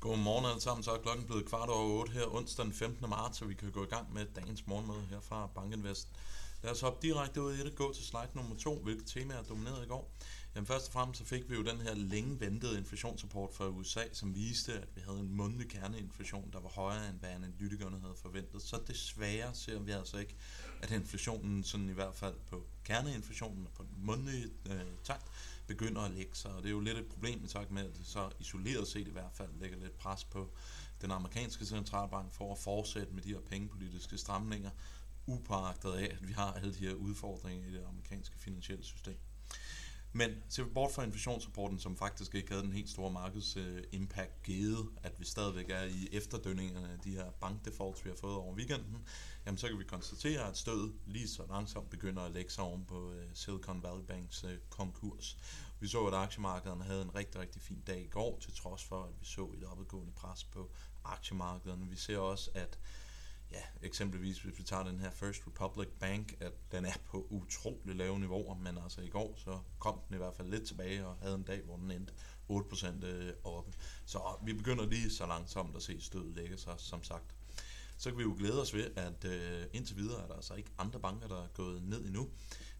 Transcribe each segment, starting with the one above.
Godmorgen alle sammen, så er klokken blevet kvart over 8 her onsdag den 15. marts, så vi kan gå i gang med dagens morgenmøde her fra Bankinvest. Lad os hoppe direkte ud i det, gå til slide nummer 2, hvilket tema er domineret i går. Jamen først og fremmest så fik vi jo den her længe ventede inflationsrapport fra USA, som viste, at vi havde en månedlig kerneinflation, der var højere end hvad analytikerne havde forventet. Så desværre ser vi altså ikke, at inflationen sådan i hvert fald på kerneinflationen og på den månedlige øh, takt begynder at lægge sig. Og det er jo lidt et problem i takt med, at det så isoleret set i hvert fald lægger lidt pres på den amerikanske centralbank for at fortsætte med de her pengepolitiske stramninger, upåagtet af, at vi har alle de her udfordringer i det amerikanske finansielle system. Men ser vi bort fra inflationsrapporten, som faktisk ikke havde den helt store markedsimpact uh, givet, at vi stadigvæk er i efterdønningerne af de her bankdefaults, vi har fået over weekenden, jamen så kan vi konstatere, at stødet lige så langsomt begynder at lægge sig oven på øh, Silicon Valley Banks uh, konkurs. Vi så, at aktiemarkederne havde en rigtig, rigtig fin dag i går, til trods for, at vi så et opadgående pres på aktiemarkederne. Vi ser også, at ja, eksempelvis hvis vi tager den her First Republic Bank, at den er på utrolig lave niveauer, men altså i går så kom den i hvert fald lidt tilbage og havde en dag, hvor den endte 8% øh, oppe. Så vi begynder lige så langsomt at se stødet lægge sig, som sagt. Så kan vi jo glæde os ved, at øh, indtil videre er der altså ikke andre banker, der er gået ned endnu.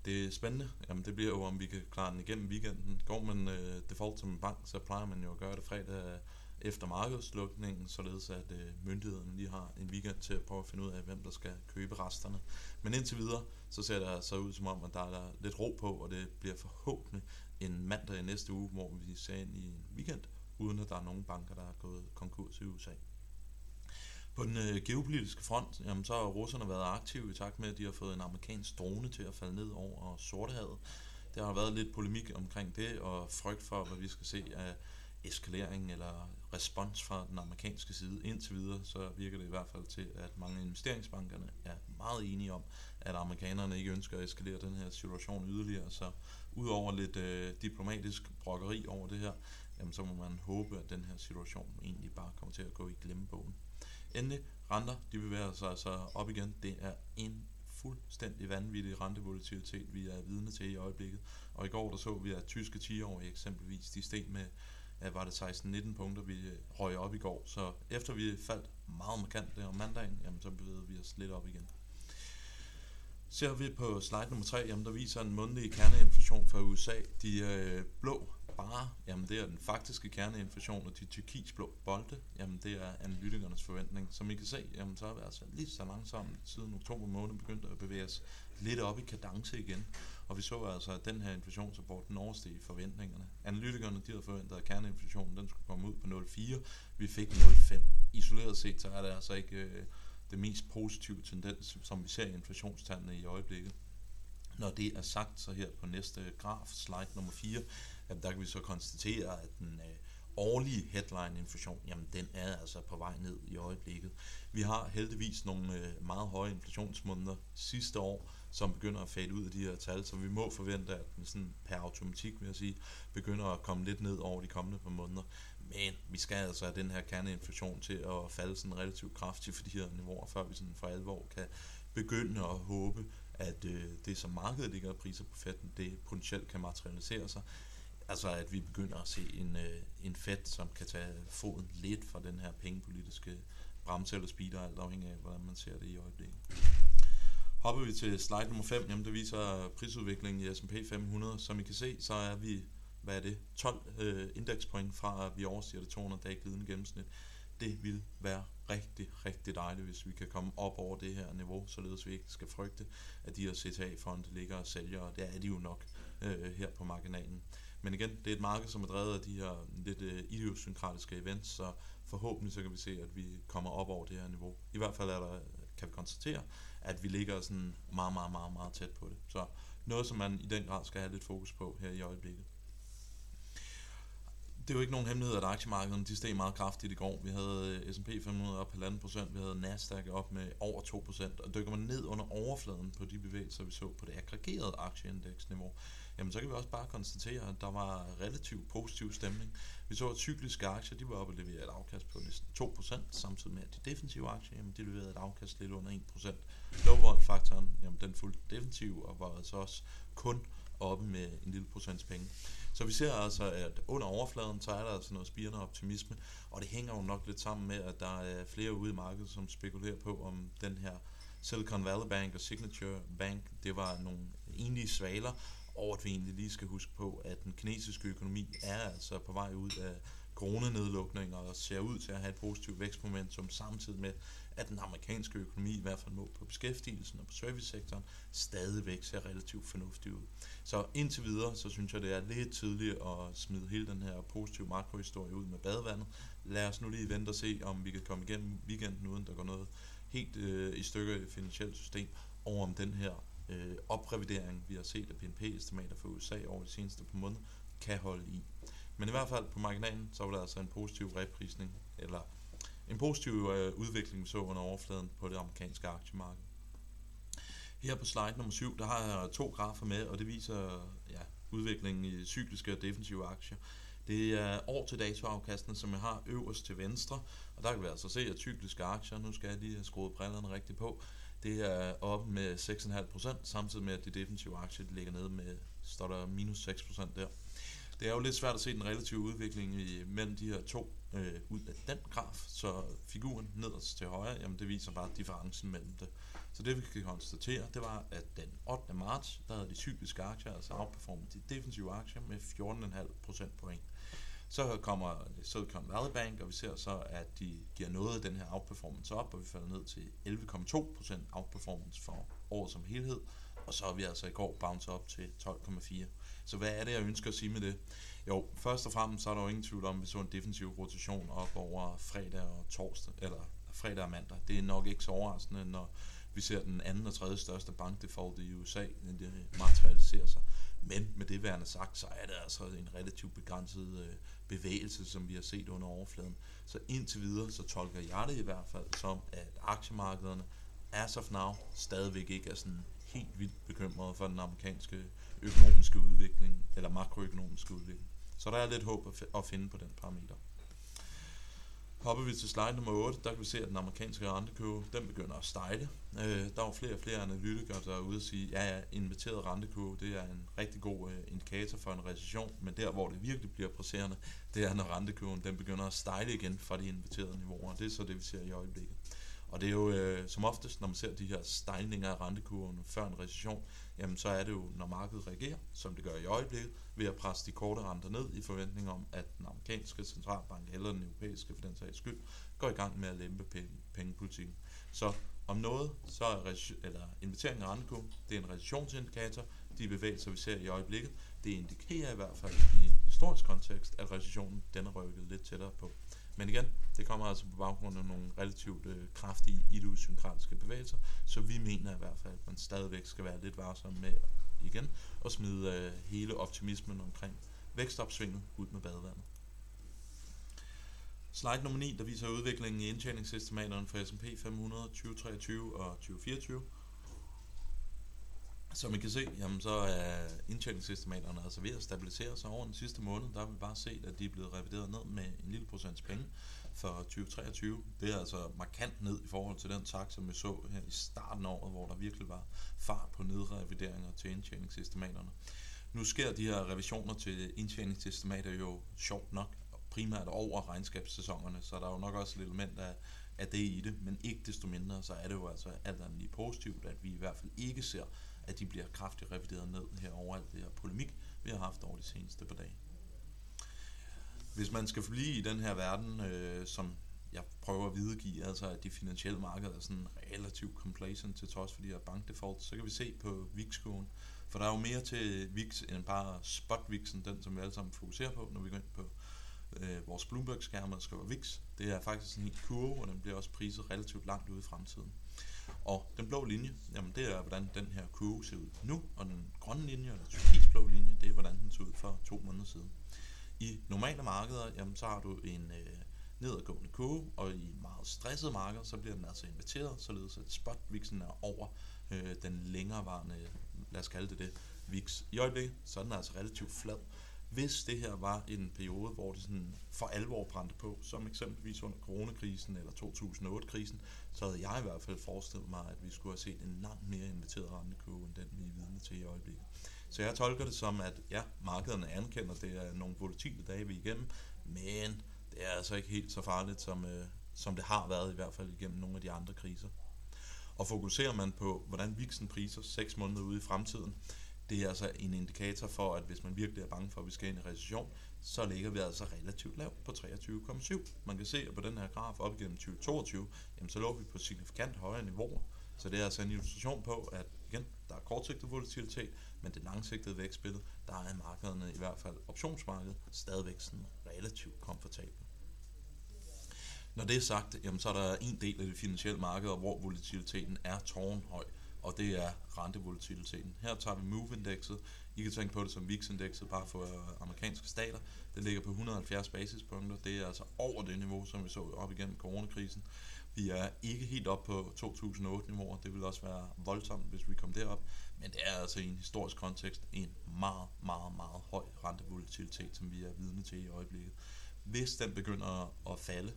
Det er spændende. Jamen, det bliver jo, om vi kan klare den igennem weekenden. Går man øh, default som en bank, så plejer man jo at gøre det fredag efter markedslukningen, således at øh, myndighederne lige har en weekend til at prøve at finde ud af, hvem der skal købe resterne. Men indtil videre, så ser det altså ud som om, at der er lidt ro på, og det bliver forhåbentlig en mandag i næste uge, hvor vi ser ind i en weekend, uden at der er nogen banker, der er gået konkurs i USA. På den øh, geopolitiske front, jamen, så har russerne været aktive i takt med, at de har fået en amerikansk drone til at falde ned over Sortehavet. Der har været lidt polemik omkring det, og frygt for, hvad vi skal se af eskalering eller respons fra den amerikanske side. Indtil videre, så virker det i hvert fald til, at mange af investeringsbankerne er meget enige om, at amerikanerne ikke ønsker at eskalere den her situation yderligere. Så udover lidt øh, diplomatisk brokkeri over det her, jamen, så må man håbe, at den her situation egentlig bare kommer til at gå i glemmebogen. Endelig, renter, de bevæger sig altså op igen. Det er en fuldstændig vanvittig rentevolatilitet, vi er vidne til i øjeblikket. Og i går der så vi, at tyske 10-årige eksempelvis, de steg med Øh, var det 16-19 punkter, vi øh, røg op i går. Så efter vi faldt meget markant der om mandagen, jamen, så bevægede vi os lidt op igen. Ser vi på slide nummer 3, jamen, der viser en månedlig kerneinflation fra USA. De øh, blå bare, jamen det er den faktiske kerneinflation, og de turkisblå bolde, jamen det er analytikernes forventning. Som I kan se, jamen så har vi altså lige så langsomt siden oktober måned begyndt at bevæge os lidt op i kadence igen. Og vi så altså, at den her inflationsrapport, den oversteg forventningerne. Analytikerne, de havde forventet, at kerneinflationen, den skulle komme ud på 0,4. Vi fik 0,5. Isoleret set, så er det altså ikke øh, det mest positive tendens, som vi ser i inflationstallene i øjeblikket. Når det er sagt, så her på næste graf, slide nummer 4, at der kan vi så konstatere, at den øh, årlige headline-inflation, jamen den er altså på vej ned i øjeblikket. Vi har heldigvis nogle øh, meget høje inflationsmåneder sidste år, som begynder at fade ud af de her tal, så vi må forvente, at den sådan per automatik, vil jeg sige, begynder at komme lidt ned over de kommende par måneder. Men vi skal altså have den her kerneinflation til at falde sådan relativt kraftigt for de her niveauer, før vi sådan for alvor kan begynde at håbe, at øh, det som markedet ligger priser på fatten, det potentielt kan materialisere sig. Altså at vi begynder at se en, øh, en Fed, som kan tage foden lidt fra den her pengepolitiske bremse eller speeder, alt afhængig af, hvordan man ser det i øjeblikket. Hopper vi til slide nummer 5, jamen det viser prisudviklingen i S&P 500. Som I kan se, så er vi, hvad er det, 12 øh, indekspoint fra, at vi overstiger det 200 dage glidende gennemsnit. Det vil være rigtig, rigtig dejligt, hvis vi kan komme op over det her niveau, således vi ikke skal frygte, at de her CTA-fonde ligger og sælger, og det er de jo nok øh, her på marginalen. Men igen, det er et marked, som er drevet af de her lidt øh, idiosynkratiske events, så forhåbentlig så kan vi se, at vi kommer op over det her niveau. I hvert fald er der, kan vi konstatere, at vi ligger sådan meget, meget, meget, meget tæt på det. Så noget, som man i den grad skal have lidt fokus på her i øjeblikket. Det er jo ikke nogen hemmelighed, at aktiemarkederne de steg meget kraftigt i går. Vi havde øh, S&P 500 op på 1,5%, vi havde Nasdaq op med over 2%, og dykker man ned under overfladen på de bevægelser, vi så på det aggregerede aktieindeksniveau, jamen så kan vi også bare konstatere, at der var relativt positiv stemning. Vi så, at cykliske aktier, de var oppe og leverede et afkast på næsten 2%, samtidig med, at de defensive aktier, jamen de leverede et afkast lidt under 1%. Low faktoren jamen den fulgte defensiv og var altså også kun oppe med en lille procents penge. Så vi ser altså, at under overfladen, så er der altså noget spirende optimisme, og det hænger jo nok lidt sammen med, at der er flere ude i markedet, som spekulerer på, om den her Silicon Valley Bank og Signature Bank, det var nogle enlige svaler, og at vi egentlig lige skal huske på, at den kinesiske økonomi er altså på vej ud af coronanedlukninger og ser ud til at have et positivt vækstmomentum, samtidig med, at den amerikanske økonomi, i hvert fald målt på beskæftigelsen og på servicesektoren, stadigvæk ser relativt fornuftig ud. Så indtil videre, så synes jeg, det er lidt tidligt at smide hele den her positive makrohistorie ud med badevandet. Lad os nu lige vente og se, om vi kan komme igennem weekenden, uden der går noget helt øh, i stykker i det finansielle system, og om den her øh, oprevidering, vi har set af BNP-estimater for USA over de seneste par måneder, kan holde i. Men i hvert fald på marginalen, så var der altså en positiv reprisning, eller en positiv øh, udvikling, vi så under overfladen på det amerikanske aktiemarked. Her på slide nummer 7, der har jeg to grafer med, og det viser ja, udviklingen i cykliske og defensive aktier. Det er år til datoafkastene, som jeg har øverst til venstre, og der kan vi altså se, at cykliske aktier, nu skal jeg lige have skruet brillerne rigtigt på, det er op med 6,5%, samtidig med at de defensive aktier de ligger nede med, står der minus 6% der. Det er jo lidt svært at se den relative udvikling i, mellem de her to øh, ud af den graf, så figuren nederst til højre, jamen det viser bare differencen mellem det. Så det vi kan konstatere, det var, at den 8. marts, der havde de cykliske aktier altså outperformet de defensive aktier med 14,5 procentpoint. Så kommer Silicon Valley Bank, og vi ser så, at de giver noget af den her outperformance op, og vi falder ned til 11,2% outperformance for året som helhed, og så er vi altså i går bounce op til 12,4. Så hvad er det, jeg ønsker at sige med det? Jo, først og fremmest så er der jo ingen tvivl om, at vi så en defensiv rotation op over fredag og torsdag, eller fredag og mandag. Det er nok ikke så overraskende, når vi ser den anden og tredje største bankdefault i USA, når det materialiserer sig. Men med det værende sagt, så er det altså en relativt begrænset øh, bevægelse, som vi har set under overfladen. Så indtil videre, så tolker jeg det i hvert fald som, at aktiemarkederne as of now stadigvæk ikke er sådan helt vildt bekymret for den amerikanske økonomiske udvikling, eller makroøkonomiske udvikling. Så der er lidt håb at finde på den parameter. Hopper vi til slide nummer 8, der kan vi se, at den amerikanske rentekurve, den begynder at stejle. Øh, der er flere og flere analytikere, der er ude og sige, ja, ja, inviteret rentekurve, det er en rigtig god øh, indikator for en recession, men der, hvor det virkelig bliver presserende, det er, når rentekurven den begynder at stejle igen fra de inviterede niveauer. Det er så det, vi ser i øjeblikket. Og det er jo øh, som oftest, når man ser de her stejlinger af rentekurven før en recession, jamen så er det jo, når markedet reagerer, som det gør i øjeblikket, ved at presse de korte renter ned i forventning om, at den amerikanske centralbank eller den europæiske for den sags skyld, går i gang med at lempe pengepolitikken. Så om noget, så er eller investering af rentekurven, det er en recessionsindikator, de bevægelser, vi ser i øjeblikket, det indikerer i hvert fald i en historisk kontekst, at recessionen den er rykket lidt tættere på. Men igen, det kommer altså på baggrund af nogle relativt øh, kraftige idiosynkratiske bevægelser, så vi mener i hvert fald, at man stadigvæk skal være lidt varsom med igen at smide øh, hele optimismen omkring vækstopsvinget ud med badevandet. Slide nummer 9, der viser udviklingen i indtjeningsestimaterne for S&P 500 2023 og 2024. Som I kan se, jamen, så er indtjeningsestimaterne altså ved at stabilisere sig over den sidste måned. Der har vi bare set, at de er blevet revideret ned med en lille procents penge for 2023. Det er altså markant ned i forhold til den tak, som vi så her i starten af året, hvor der virkelig var fart på nedrevideringer til indtjeningsestimaterne. Nu sker de her revisioner til indtjeningsestimater jo sjovt nok primært over regnskabssæsonerne, så der er jo nok også et element af, af det i det, men ikke desto mindre, så er det jo altså alt andet lige positivt, at vi i hvert fald ikke ser at de bliver kraftigt revideret ned her over alt det her polemik, vi har haft over de seneste par dage. Hvis man skal blive i den her verden, øh, som jeg prøver at videregive, altså at de finansielle markeder er sådan relativt complacent til trods for de her bankdefaults, så kan vi se på VIX-kurven. For der er jo mere til VIX end bare spot-VIXen, den som vi alle sammen fokuserer på, når vi går ind på øh, vores Bloomberg-skærme og skriver VIX. Det er faktisk en helt kurve, og den bliver også priset relativt langt ude i fremtiden. Og den blå linje, jamen det er, hvordan den her kurve ser ud nu, og den grønne linje, eller turkisblå linje, det er, hvordan den så ud for to måneder siden. I normale markeder, jamen så har du en øh, nedadgående kurve, og i meget stressede markeder, så bliver den altså inverteret, således at spot er over øh, den længerevarende, lad os kalde det det, VIX. I øjeblikket, så er den altså relativt flad, hvis det her var en periode, hvor det sådan for alvor brændte på, som eksempelvis under coronakrisen eller 2008-krisen, så havde jeg i hvert fald forestillet mig, at vi skulle have set en langt mere inviteret rentekurve, end den vi er vidne til i øjeblikket. Så jeg tolker det som, at ja, markederne anerkender, at det er nogle volatile dage, vi er igennem, men det er altså ikke helt så farligt, som, øh, som det har været i hvert fald igennem nogle af de andre kriser. Og fokuserer man på, hvordan viksen priser 6 måneder ude i fremtiden, det er altså en indikator for, at hvis man virkelig er bange for, at vi skal ind i recession, så ligger vi altså relativt lavt på 23,7. Man kan se, at på den her graf op igennem 2022, jamen så lå vi på signifikant højere niveauer. Så det er altså en illustration på, at igen, der er kortsigtet volatilitet, men det langsigtede vækstbillede, der er markederne, i hvert fald optionsmarkedet, stadigvæk sådan relativt komfortabel. Når det er sagt, jamen, så er der en del af det finansielle marked, hvor volatiliteten er tårnhøj, og det er rentevolatiliteten. Her tager vi MOVE-indekset. I kan tænke på det som VIX-indekset bare for øh, amerikanske stater. Det ligger på 170 basispunkter. Det er altså over det niveau, som vi så op igennem coronakrisen. Vi er ikke helt op på 2008-niveauer. Det vil også være voldsomt, hvis vi kom derop. Men det er altså i en historisk kontekst en meget, meget, meget høj rentevolatilitet, som vi er vidne til i øjeblikket. Hvis den begynder at falde,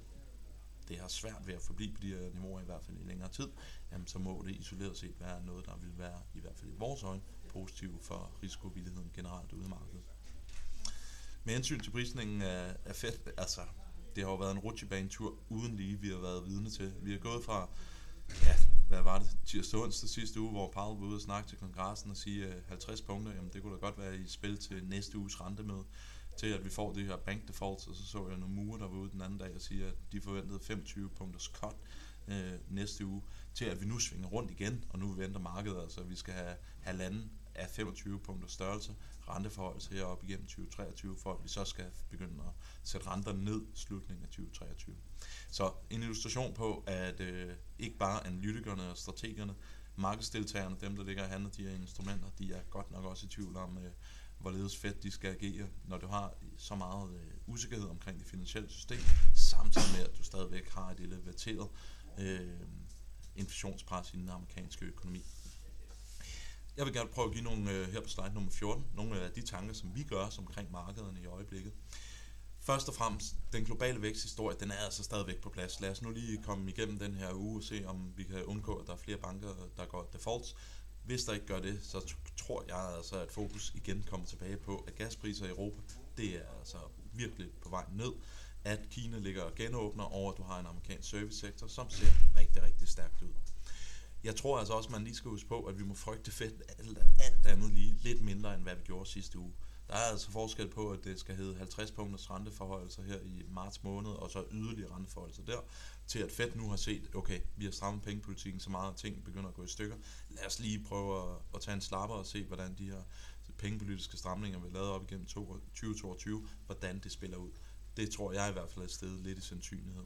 det har svært ved at forblive på de her niveauer i hvert fald i længere tid, jamen så må det isoleret set være noget, der vil være, i hvert fald i vores øjne, positivt for risikovilligheden generelt ude i markedet. Med hensyn til prisningen af, af Fed, altså det har jo været en rutsjebanetur uden lige, vi har været vidne til. Vi har gået fra, ja, hvad var det, tirsdag onsdag sidste uge, hvor Powell var ude og snakke til kongressen og sige øh, 50 punkter, jamen det kunne da godt være i spil til næste uges rentemøde til at vi får det her bank defaults, og så så jeg nogle murer, der var ude den anden dag og siger, at de forventede 25 punkters cut øh, næste uge, til at vi nu svinger rundt igen, og nu venter markedet, altså vi skal have halvanden af 25 punkter størrelse renteforhold herop igennem 2023, for at vi så skal begynde at sætte renterne ned i slutningen af 2023. Så en illustration på, at øh, ikke bare analytikerne og strategerne, markedsdeltagerne, dem der ligger og handler de her instrumenter, de er godt nok også i tvivl om, øh, hvorledes fedt de skal agere, når du har så meget øh, usikkerhed omkring det finansielle system, samtidig med, at du stadigvæk har et elevateret øh, inflationspres i den amerikanske økonomi. Jeg vil gerne prøve at give nogle, øh, her på slide nummer 14, nogle af de tanker, som vi gør omkring markederne i øjeblikket. Først og fremmest, den globale væksthistorie, den er altså stadigvæk på plads. Lad os nu lige komme igennem den her uge og se, om vi kan undgå, at der er flere banker, der går defaults. Hvis der ikke gør det, så tror jeg altså, at fokus igen kommer tilbage på, at gaspriser i Europa, det er altså virkelig på vej ned. At Kina ligger og genåbner over, at du har en amerikansk servicesektor, som ser rigtig, rigtig stærkt ud. Jeg tror altså også, at man lige skal huske på, at vi må frygte fedt alt, alt andet lige lidt mindre, end hvad vi gjorde sidste uge. Der er altså forskel på, at det skal hedde 50 punkters renteforhøjelser her i marts måned, og så yderligere renteforhøjelser der, til at Fed nu har set, okay, vi har strammet pengepolitikken så meget, at ting begynder at gå i stykker. Lad os lige prøve at, at tage en slapper og se, hvordan de her pengepolitiske stramninger, vi har lavet op igennem 2022, hvordan det spiller ud. Det tror jeg i hvert fald er et sted lidt i sandsynlighed.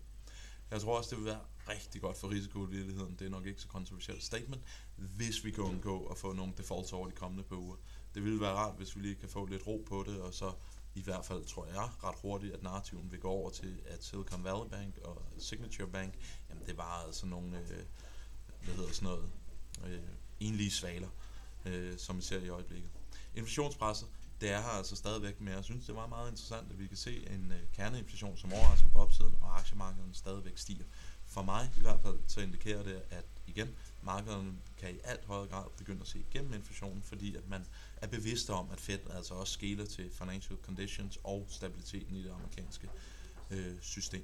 Jeg tror også, det vil være rigtig godt for risikovilligheden. Det er nok ikke så kontroversielt statement, hvis vi kan undgå at få nogle defaults over de kommende par uger. Det ville være rart, hvis vi lige kan få lidt ro på det, og så i hvert fald tror jeg ret hurtigt, at narrativen vil gå over til, at Silicon Valley Bank og Signature Bank, jamen det var altså nogle, øh, hvad hedder sådan noget, øh, enlige svaler, øh, som vi ser i øjeblikket. Inflationspresset, det er her altså stadigvæk, men jeg synes, det var meget interessant, at vi kan se en øh, kerneinflation, som overrasker på opsiden, og aktiemarkederne stadigvæk stiger. For mig i hvert fald, så indikerer det, at igen, markederne kan i alt højere grad begynde at se igennem inflationen, fordi at man er bevidst om, at Fed altså også skæler til financial conditions og stabiliteten i det amerikanske øh, system.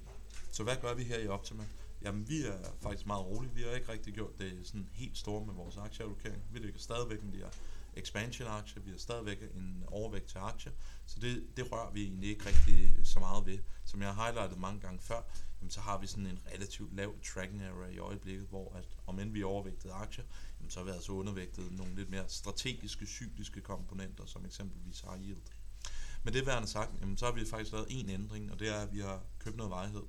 Så hvad gør vi her i Optima? Jamen, vi er faktisk meget rolige. Vi har ikke rigtig gjort det sådan helt store med vores aktieallokering. Vi ligger stadigvæk med de her expansion-aktier. Vi har stadigvæk en overvægt til aktier. Så det, det rører vi egentlig ikke rigtig så meget ved. Som jeg har highlightet mange gange før, jamen, så har vi sådan en relativt lav tracking error i øjeblikket, hvor at, om end vi er overvægtet aktier, jamen, så har vi altså undervægtet nogle lidt mere strategiske, cykliske komponenter, som eksempelvis har yield. Med det værende sagt, jamen, så har vi faktisk lavet en ændring, og det er, at vi har købt noget vejhed.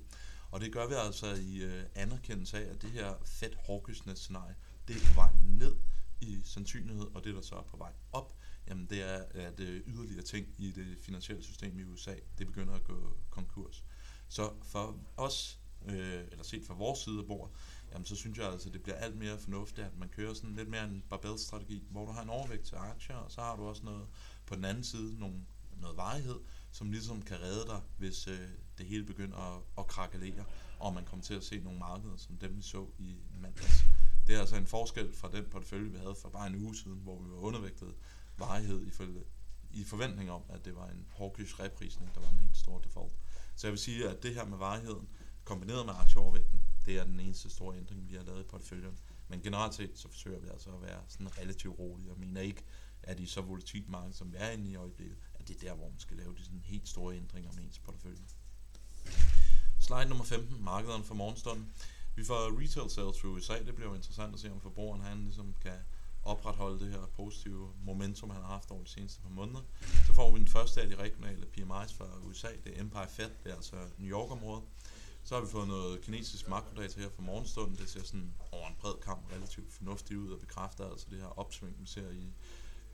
Og det gør vi altså i øh, anerkendelse af, at det her Fed hawkishness scenarie, det er på vej ned i sandsynlighed, og det der så er på vej op, jamen det er, at øh, yderligere ting i det finansielle system i USA, det begynder at gå konkurs. Så for os, øh, eller set fra vores side af bordet, jamen så synes jeg altså, at det bliver alt mere fornuftigt, at man kører sådan lidt mere en barbell-strategi, hvor du har en overvægt til aktier, og så har du også noget på den anden side, nogle, noget varighed, som ligesom kan redde dig, hvis øh, det hele begynder at, at krakelere, og man kommer til at se nogle markeder, som dem vi så i mandags. Det er altså en forskel fra den portefølje, vi havde for bare en uge siden, hvor vi var undervægtet varighed ifølge, i forventning om, at det var en hawkish reprisning, der var en helt stor default. Så jeg vil sige, at det her med varigheden, kombineret med aktieovervægten, det er den eneste store ændring, vi har lavet i porteføljen. Men generelt set, så forsøger vi altså at være sådan relativt rolige, og mener ikke, at i så volatilt marked, som vi er inde i i øjeblikket, at det er der, hvor man skal lave de sådan helt store ændringer med ens portefølje. Slide nummer 15, markederne for morgenstunden. Vi får retail sales i USA, det bliver jo interessant at se, om forbrugeren han ligesom kan opretholde det her positive momentum, han har haft over de seneste par måneder. Så får vi den første af de regionale PMI's fra USA, det er Empire Fed, det er altså New York-området. Så har vi fået noget kinesisk makrodata her fra morgenstunden. Det ser sådan over en bred kamp relativt fornuftigt ud og bekræfter altså det her opsving, vi ser i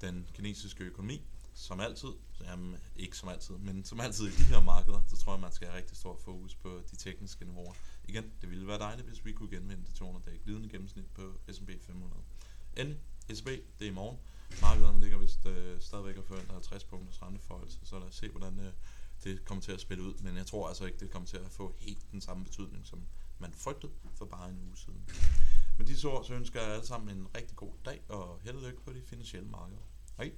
den kinesiske økonomi. Som altid, jamen ikke som altid, men som altid i de her markeder, så tror jeg, man skal have rigtig stor fokus på de tekniske niveauer. Igen, det ville være dejligt, hvis vi kunne genvinde det 200 dage glidende gennemsnit på S&P 500. Endelig, S&P, det er i morgen. Markederne ligger vist øh, stadigvæk og forventer 50 punkters renteforhold, så lad os se, hvordan øh, det kommer til at spille ud. Men jeg tror altså ikke, det kommer til at få helt den samme betydning, som man frygtede for bare en uge siden. Med disse ord, så ønsker jeg alle sammen en rigtig god dag, og held og lykke på de finansielle markeder. Hej!